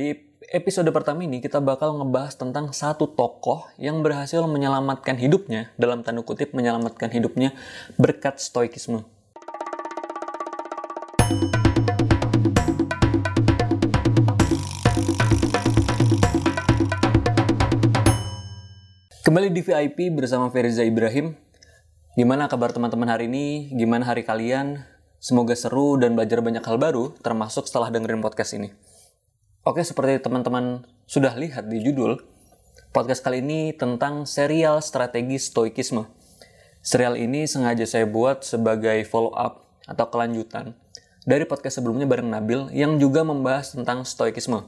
di episode pertama ini kita bakal ngebahas tentang satu tokoh yang berhasil menyelamatkan hidupnya, dalam tanda kutip menyelamatkan hidupnya berkat stoikisme. Kembali di VIP bersama Feriza Ibrahim. Gimana kabar teman-teman hari ini? Gimana hari kalian? Semoga seru dan belajar banyak hal baru, termasuk setelah dengerin podcast ini. Oke, seperti teman-teman sudah lihat di judul, podcast kali ini tentang serial strategi stoikisme. Serial ini sengaja saya buat sebagai follow up atau kelanjutan dari podcast sebelumnya bareng Nabil yang juga membahas tentang stoikisme.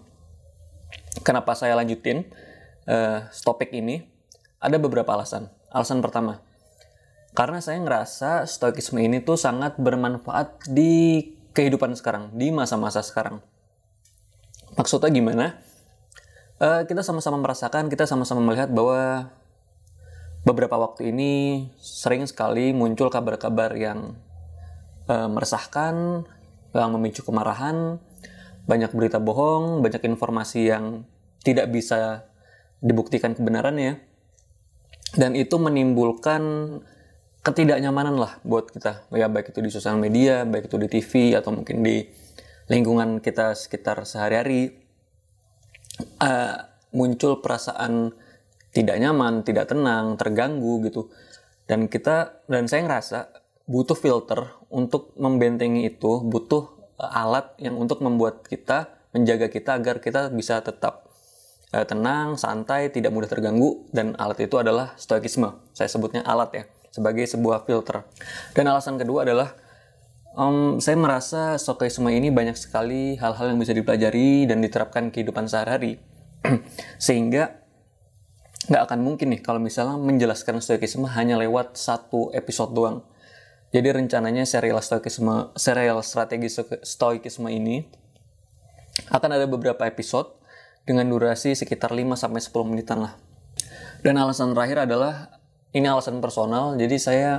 Kenapa saya lanjutin uh, topik ini? Ada beberapa alasan. Alasan pertama, karena saya ngerasa stoikisme ini tuh sangat bermanfaat di kehidupan sekarang, di masa-masa sekarang Maksudnya gimana? Uh, kita sama-sama merasakan, kita sama-sama melihat bahwa beberapa waktu ini sering sekali muncul kabar-kabar yang uh, meresahkan, yang memicu kemarahan, banyak berita bohong, banyak informasi yang tidak bisa dibuktikan kebenarannya, dan itu menimbulkan ketidaknyamanan lah buat kita, ya baik itu di sosial media, baik itu di TV atau mungkin di lingkungan kita sekitar sehari-hari uh, muncul perasaan tidak nyaman, tidak tenang, terganggu gitu. Dan kita dan saya ngerasa butuh filter untuk membentengi itu, butuh uh, alat yang untuk membuat kita menjaga kita agar kita bisa tetap uh, tenang, santai, tidak mudah terganggu dan alat itu adalah stoikisme. Saya sebutnya alat ya sebagai sebuah filter. Dan alasan kedua adalah Um, saya merasa stoikisme ini banyak sekali hal-hal yang bisa dipelajari dan diterapkan kehidupan sehari-hari. Sehingga nggak akan mungkin nih kalau misalnya menjelaskan stoikisme hanya lewat satu episode doang. Jadi rencananya serial stoikisme, serial strategi stoikisme ini akan ada beberapa episode dengan durasi sekitar 5 sampai 10 menitan lah. Dan alasan terakhir adalah ini alasan personal, jadi saya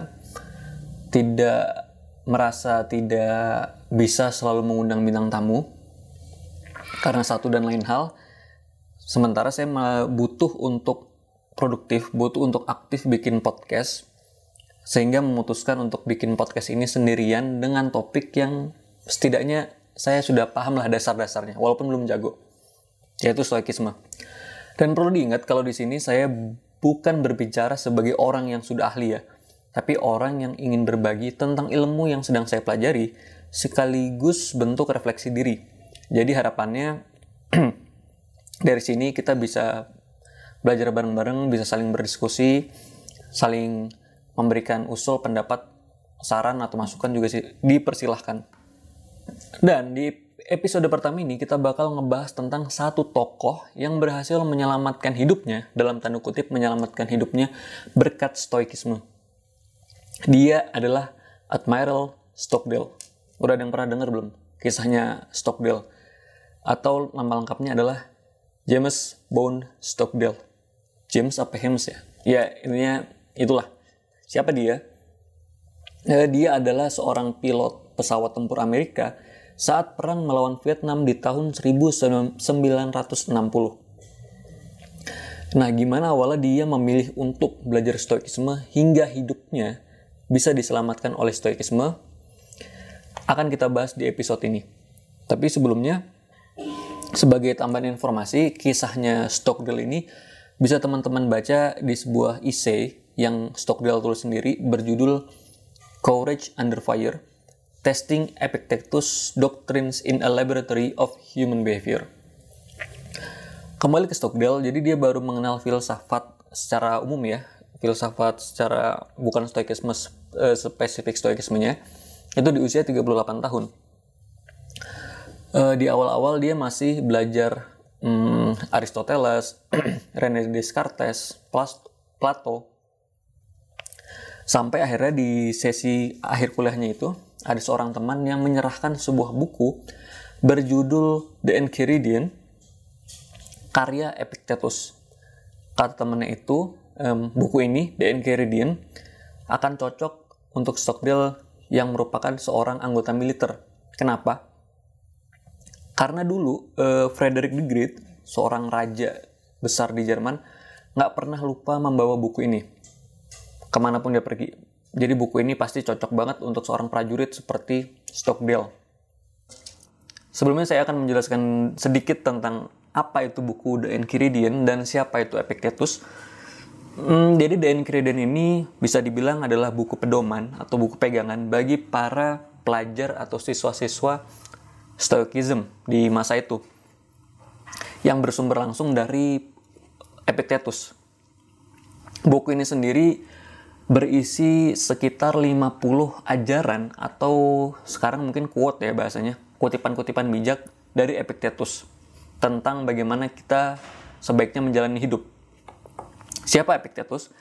tidak merasa tidak bisa selalu mengundang bintang tamu karena satu dan lain hal. Sementara saya butuh untuk produktif, butuh untuk aktif bikin podcast sehingga memutuskan untuk bikin podcast ini sendirian dengan topik yang setidaknya saya sudah paham lah dasar-dasarnya walaupun belum jago yaitu stoikisme. Dan perlu diingat kalau di sini saya bukan berbicara sebagai orang yang sudah ahli ya tapi orang yang ingin berbagi tentang ilmu yang sedang saya pelajari sekaligus bentuk refleksi diri. Jadi harapannya dari sini kita bisa belajar bareng-bareng, bisa saling berdiskusi, saling memberikan usul, pendapat, saran atau masukan juga sih dipersilahkan. Dan di episode pertama ini kita bakal ngebahas tentang satu tokoh yang berhasil menyelamatkan hidupnya, dalam tanda kutip menyelamatkan hidupnya berkat stoikisme. Dia adalah Admiral Stockdale. Udah ada yang pernah dengar belum kisahnya Stockdale? Atau nama lengkapnya adalah James Bond Stockdale. James apa James ya? Ya, intinya itulah. Siapa dia? Eh, dia adalah seorang pilot pesawat tempur Amerika saat perang melawan Vietnam di tahun 1960. Nah, gimana awalnya dia memilih untuk belajar stoikisme hingga hidupnya bisa diselamatkan oleh stoikisme akan kita bahas di episode ini. Tapi sebelumnya, sebagai tambahan informasi, kisahnya Stockdale ini bisa teman-teman baca di sebuah essay yang Stockdale tulis sendiri berjudul Courage Under Fire, Testing Epictetus Doctrines in a Laboratory of Human Behavior. Kembali ke Stockdale, jadi dia baru mengenal filsafat secara umum ya, filsafat secara bukan stoikisme uh, spesifik stoikismenya itu di usia 38 tahun. Uh, di awal-awal dia masih belajar um, Aristoteles, René Descartes, Plato. Sampai akhirnya di sesi akhir kuliahnya itu ada seorang teman yang menyerahkan sebuah buku berjudul The Enchiridion karya Epictetus. Kata temannya itu um, buku ini, The Enchiridion, akan cocok untuk Stockdale yang merupakan seorang anggota militer. Kenapa? Karena dulu uh, Frederick the Great, seorang raja besar di Jerman, nggak pernah lupa membawa buku ini ke mana pun dia pergi. Jadi buku ini pasti cocok banget untuk seorang prajurit seperti Stockdale. Sebelumnya saya akan menjelaskan sedikit tentang apa itu buku The Enchiridion dan siapa itu Epictetus. Hmm, jadi The Enchiridion ini bisa dibilang adalah buku pedoman atau buku pegangan bagi para pelajar atau siswa-siswa Stoicism di masa itu yang bersumber langsung dari Epictetus. Buku ini sendiri berisi sekitar 50 ajaran atau sekarang mungkin quote ya bahasanya, kutipan-kutipan bijak dari Epictetus tentang bagaimana kita sebaiknya menjalani hidup. Siapa Epictetus?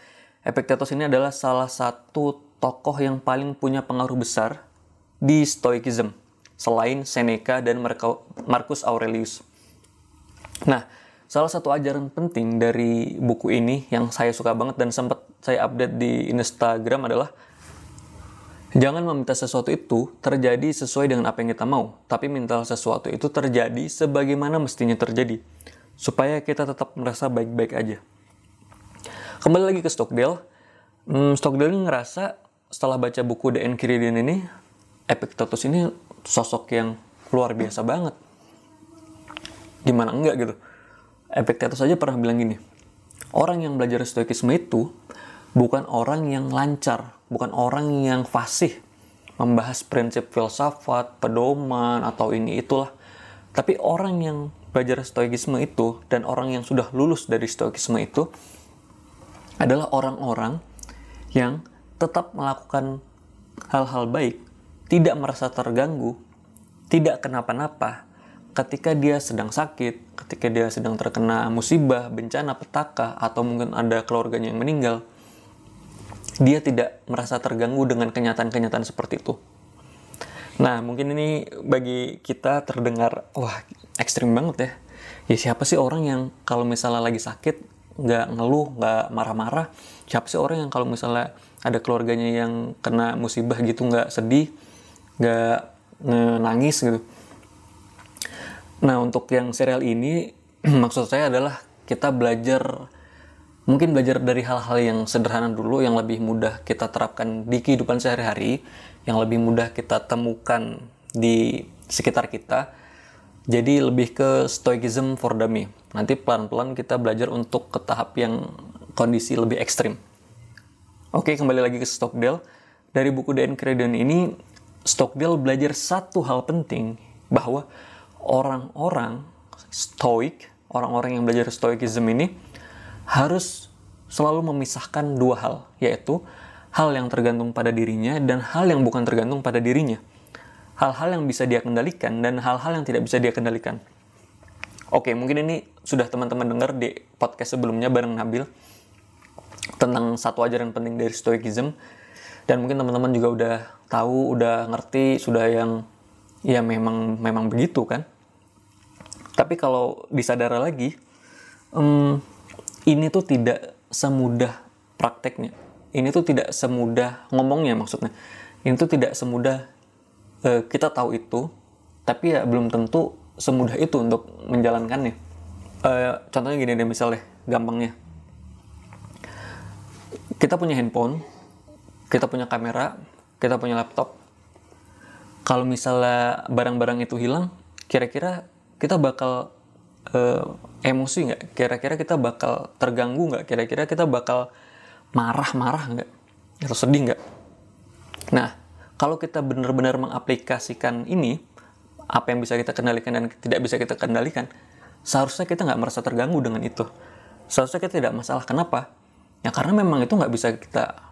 Epictetus ini adalah salah satu tokoh yang paling punya pengaruh besar di Stoicism selain Seneca dan Marcus Aurelius. Nah, Salah satu ajaran penting dari buku ini yang saya suka banget dan sempat saya update di Instagram adalah jangan meminta sesuatu itu terjadi sesuai dengan apa yang kita mau, tapi minta sesuatu itu terjadi sebagaimana mestinya terjadi, supaya kita tetap merasa baik-baik aja. Kembali lagi ke Stockdale, hmm, Stockdale ngerasa setelah baca buku The Enchiridion ini, Epictetus ini sosok yang luar biasa banget. Gimana enggak gitu Epictetus saja pernah bilang gini, orang yang belajar stoikisme itu bukan orang yang lancar, bukan orang yang fasih membahas prinsip filsafat, pedoman, atau ini itulah. Tapi orang yang belajar stoikisme itu dan orang yang sudah lulus dari stoikisme itu adalah orang-orang yang tetap melakukan hal-hal baik, tidak merasa terganggu, tidak kenapa-napa, ketika dia sedang sakit, ketika dia sedang terkena musibah, bencana, petaka, atau mungkin ada keluarganya yang meninggal, dia tidak merasa terganggu dengan kenyataan-kenyataan seperti itu. Nah, mungkin ini bagi kita terdengar, wah ekstrim banget ya. Ya siapa sih orang yang kalau misalnya lagi sakit, nggak ngeluh, nggak marah-marah? Siapa sih orang yang kalau misalnya ada keluarganya yang kena musibah gitu, nggak sedih, nggak nangis gitu? Nah, untuk yang serial ini maksud saya adalah kita belajar mungkin belajar dari hal-hal yang sederhana dulu yang lebih mudah kita terapkan di kehidupan sehari-hari, yang lebih mudah kita temukan di sekitar kita. Jadi lebih ke stoicism for dummy. Nanti pelan-pelan kita belajar untuk ke tahap yang kondisi lebih ekstrim. Oke, kembali lagi ke Stockdale. Dari buku The Enchiridion ini, Stockdale belajar satu hal penting, bahwa orang-orang stoik, orang-orang yang belajar stoikism ini harus selalu memisahkan dua hal, yaitu hal yang tergantung pada dirinya dan hal yang bukan tergantung pada dirinya. Hal-hal yang bisa dia kendalikan dan hal-hal yang tidak bisa dia kendalikan. Oke, mungkin ini sudah teman-teman dengar di podcast sebelumnya bareng Nabil tentang satu ajaran penting dari Stoicism dan mungkin teman-teman juga udah tahu, udah ngerti, sudah yang ya memang memang begitu kan. Tapi kalau disadar lagi, um, ini tuh tidak semudah prakteknya. Ini tuh tidak semudah ngomongnya maksudnya. Ini tuh tidak semudah uh, kita tahu itu, tapi ya belum tentu semudah itu untuk menjalankannya. Uh, contohnya gini deh misalnya, gampangnya. Kita punya handphone, kita punya kamera, kita punya laptop. Kalau misalnya barang-barang itu hilang, kira-kira kita bakal uh, emosi nggak? Kira-kira kita bakal terganggu nggak? Kira-kira kita bakal marah-marah nggak? Atau sedih nggak? Nah, kalau kita benar-benar mengaplikasikan ini, apa yang bisa kita kendalikan dan tidak bisa kita kendalikan, seharusnya kita nggak merasa terganggu dengan itu. Seharusnya kita tidak masalah. Kenapa? Ya karena memang itu nggak bisa kita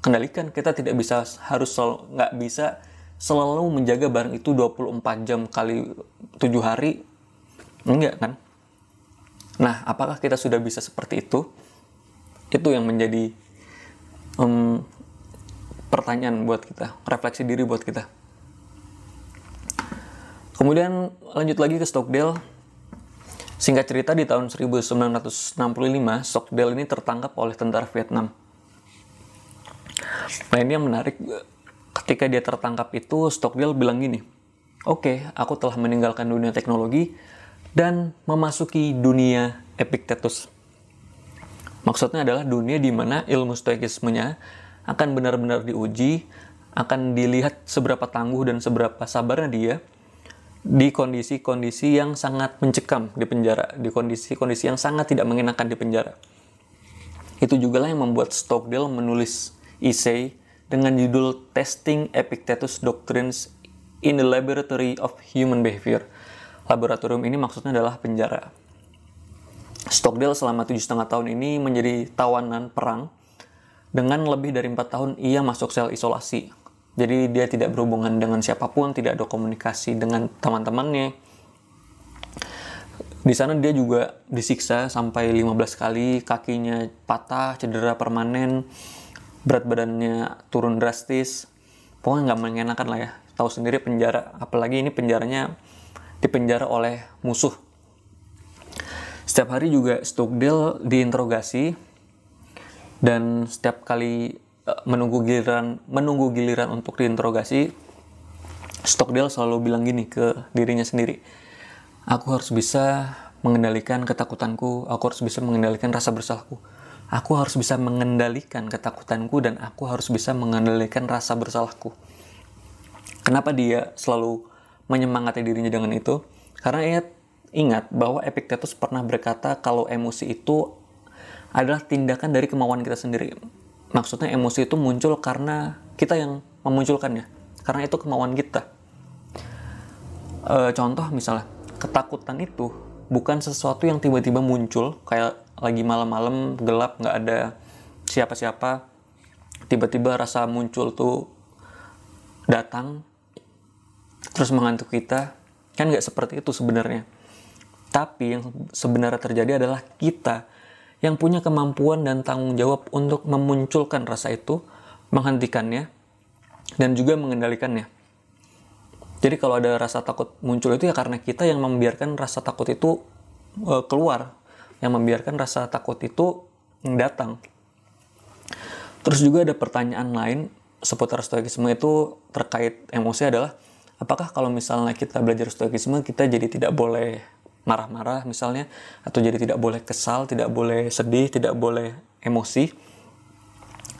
kendalikan. Kita tidak bisa harus nggak bisa selalu menjaga barang itu 24 jam kali 7 hari Enggak kan? Nah, apakah kita sudah bisa seperti itu? Itu yang menjadi um, pertanyaan buat kita, refleksi diri buat kita. Kemudian lanjut lagi ke Stockdale. Singkat cerita di tahun 1965, Stockdale ini tertangkap oleh tentara Vietnam. Nah ini yang menarik, ketika dia tertangkap itu Stockdale bilang gini, Oke, aku telah meninggalkan dunia teknologi dan memasuki dunia Epictetus. Maksudnya adalah dunia di mana ilmu stoikismenya akan benar-benar diuji, akan dilihat seberapa tangguh dan seberapa sabarnya dia di kondisi-kondisi yang sangat mencekam di penjara, di kondisi-kondisi yang sangat tidak mengenakan di penjara. Itu juga lah yang membuat Stockdale menulis essay dengan judul Testing Epictetus Doctrines in the laboratory of human behavior. Laboratorium ini maksudnya adalah penjara. Stockdale selama tujuh setengah tahun ini menjadi tawanan perang. Dengan lebih dari empat tahun ia masuk sel isolasi. Jadi dia tidak berhubungan dengan siapa pun, tidak ada komunikasi dengan teman-temannya. Di sana dia juga disiksa sampai 15 kali, kakinya patah, cedera permanen, berat badannya turun drastis. Pokoknya nggak mengenakan lah ya tahu sendiri penjara apalagi ini penjaranya dipenjara oleh musuh setiap hari juga Stockdale diinterogasi dan setiap kali uh, menunggu giliran menunggu giliran untuk diinterogasi Stockdale selalu bilang gini ke dirinya sendiri aku harus bisa mengendalikan ketakutanku aku harus bisa mengendalikan rasa bersalahku aku harus bisa mengendalikan ketakutanku dan aku harus bisa mengendalikan rasa bersalahku Kenapa dia selalu menyemangati dirinya dengan itu? Karena ia ingat bahwa Epictetus pernah berkata kalau emosi itu adalah tindakan dari kemauan kita sendiri. Maksudnya emosi itu muncul karena kita yang memunculkannya. Karena itu kemauan kita. E, contoh misalnya, ketakutan itu bukan sesuatu yang tiba-tiba muncul kayak lagi malam-malam gelap nggak ada siapa-siapa tiba-tiba rasa muncul tuh datang terus mengantuk kita kan nggak seperti itu sebenarnya tapi yang sebenarnya terjadi adalah kita yang punya kemampuan dan tanggung jawab untuk memunculkan rasa itu menghentikannya dan juga mengendalikannya. Jadi kalau ada rasa takut muncul itu ya karena kita yang membiarkan rasa takut itu uh, keluar. Yang membiarkan rasa takut itu datang. Terus juga ada pertanyaan lain seputar stoikisme itu terkait emosi adalah apakah kalau misalnya kita belajar stoikisme kita jadi tidak boleh marah-marah misalnya atau jadi tidak boleh kesal, tidak boleh sedih, tidak boleh emosi.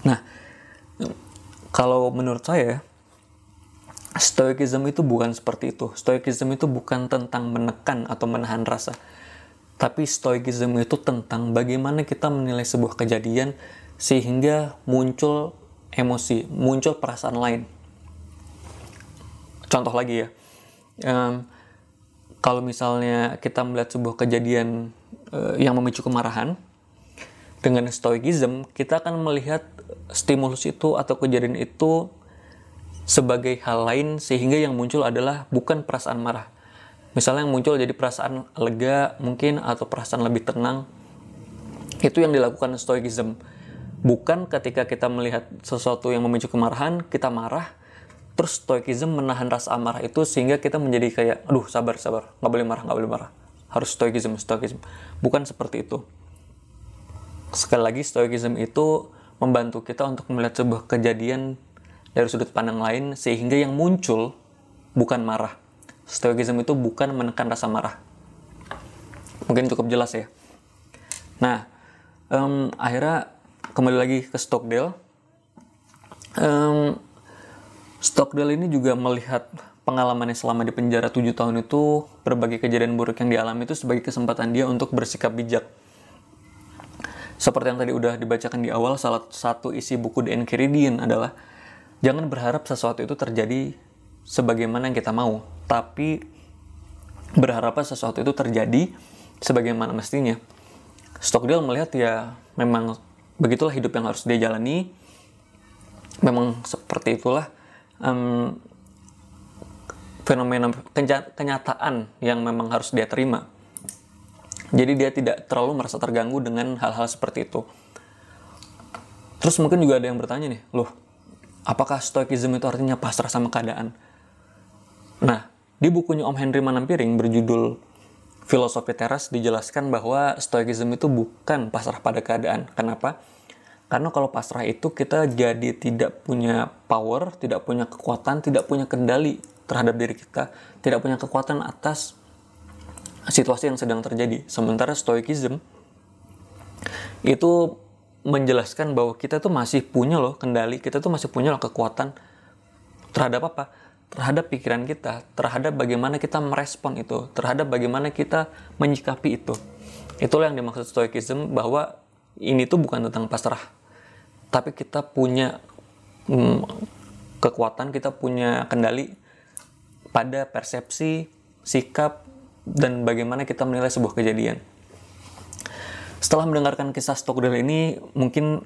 Nah, kalau menurut saya stoikisme itu bukan seperti itu. Stoikisme itu bukan tentang menekan atau menahan rasa. Tapi stoikisme itu tentang bagaimana kita menilai sebuah kejadian sehingga muncul emosi, muncul perasaan lain contoh lagi ya um, kalau misalnya kita melihat sebuah kejadian uh, yang memicu kemarahan dengan stoikism kita akan melihat stimulus itu atau kejadian itu sebagai hal lain sehingga yang muncul adalah bukan perasaan marah. Misalnya yang muncul jadi perasaan lega mungkin atau perasaan lebih tenang itu yang dilakukan stoikism. Bukan ketika kita melihat sesuatu yang memicu kemarahan kita marah terus stoikism menahan rasa amarah itu sehingga kita menjadi kayak aduh sabar sabar. Nggak boleh marah nggak boleh marah. Harus stoikism stoikism bukan seperti itu. Sekali lagi stoikism itu membantu kita untuk melihat sebuah kejadian dari sudut pandang lain sehingga yang muncul bukan marah. Stoikism itu bukan menekan rasa marah mungkin cukup jelas ya. Nah um, akhirnya kembali lagi ke Stockdale. Um, Stockdale ini juga melihat pengalamannya selama di penjara 7 tahun itu, berbagai kejadian buruk yang dialami itu sebagai kesempatan dia untuk bersikap bijak. Seperti yang tadi udah dibacakan di awal, salah satu isi buku The Enchiridion adalah jangan berharap sesuatu itu terjadi sebagaimana yang kita mau, tapi berharap sesuatu itu terjadi sebagaimana mestinya. Stockdale melihat ya memang begitulah hidup yang harus dia jalani, memang seperti itulah um, fenomena kenyataan yang memang harus dia terima. Jadi dia tidak terlalu merasa terganggu dengan hal-hal seperti itu. Terus mungkin juga ada yang bertanya nih, loh, apakah stoikism itu artinya pasrah sama keadaan? Nah, di bukunya Om Henry Manampiring berjudul Filosofi Teras dijelaskan bahwa stoikism itu bukan pasrah pada keadaan. Kenapa? Karena kalau pasrah itu kita jadi tidak punya power, tidak punya kekuatan, tidak punya kendali terhadap diri kita, tidak punya kekuatan atas situasi yang sedang terjadi. Sementara stoikism itu menjelaskan bahwa kita tuh masih punya loh kendali, kita tuh masih punya loh kekuatan terhadap apa? Terhadap pikiran kita, terhadap bagaimana kita merespon itu, terhadap bagaimana kita menyikapi itu. Itulah yang dimaksud stoikism bahwa ini tuh bukan tentang pasrah, tapi kita punya hmm, kekuatan, kita punya kendali pada persepsi, sikap, dan bagaimana kita menilai sebuah kejadian. Setelah mendengarkan kisah Stockdale ini mungkin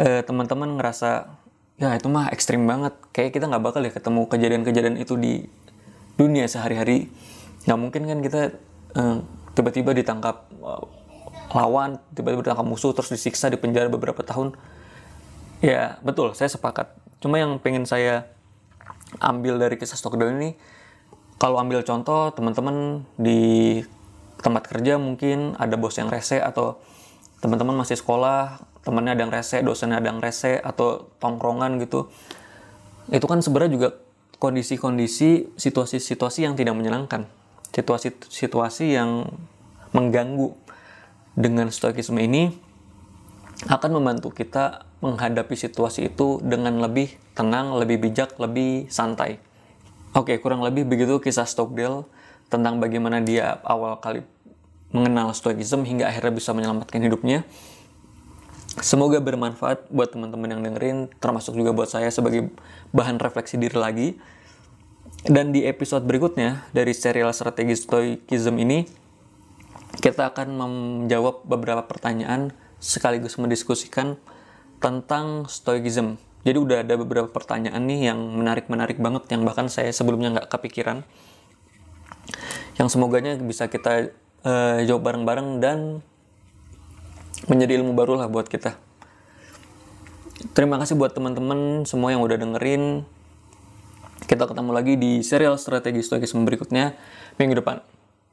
eh, teman-teman ngerasa ya itu mah ekstrim banget. Kayak kita nggak bakal ya ketemu kejadian-kejadian itu di dunia sehari-hari. Nggak mungkin kan kita eh, tiba-tiba ditangkap lawan tiba-tiba ditangkap musuh terus disiksa di penjara beberapa tahun. Ya betul saya sepakat. Cuma yang pengen saya ambil dari kisah Stockdale ini kalau ambil contoh teman-teman di tempat kerja mungkin ada bos yang rese atau teman-teman masih sekolah temannya ada yang rese dosennya ada yang rese atau tongkrongan gitu. Itu kan sebenarnya juga kondisi-kondisi situasi-situasi yang tidak menyenangkan. Situasi-situasi yang mengganggu dengan stoikisme ini akan membantu kita menghadapi situasi itu dengan lebih tenang, lebih bijak, lebih santai. Oke, kurang lebih begitu kisah Stockdale tentang bagaimana dia awal kali mengenal stoikism hingga akhirnya bisa menyelamatkan hidupnya. Semoga bermanfaat buat teman-teman yang dengerin, termasuk juga buat saya sebagai bahan refleksi diri lagi. Dan di episode berikutnya dari serial strategi stoikism ini, kita akan menjawab beberapa pertanyaan sekaligus mendiskusikan tentang stoikism. Jadi udah ada beberapa pertanyaan nih yang menarik-menarik banget yang bahkan saya sebelumnya nggak kepikiran yang semoganya bisa kita uh, jawab bareng-bareng dan menjadi ilmu baru lah buat kita. Terima kasih buat teman-teman semua yang udah dengerin. Kita ketemu lagi di serial strategi stoikisme berikutnya minggu depan.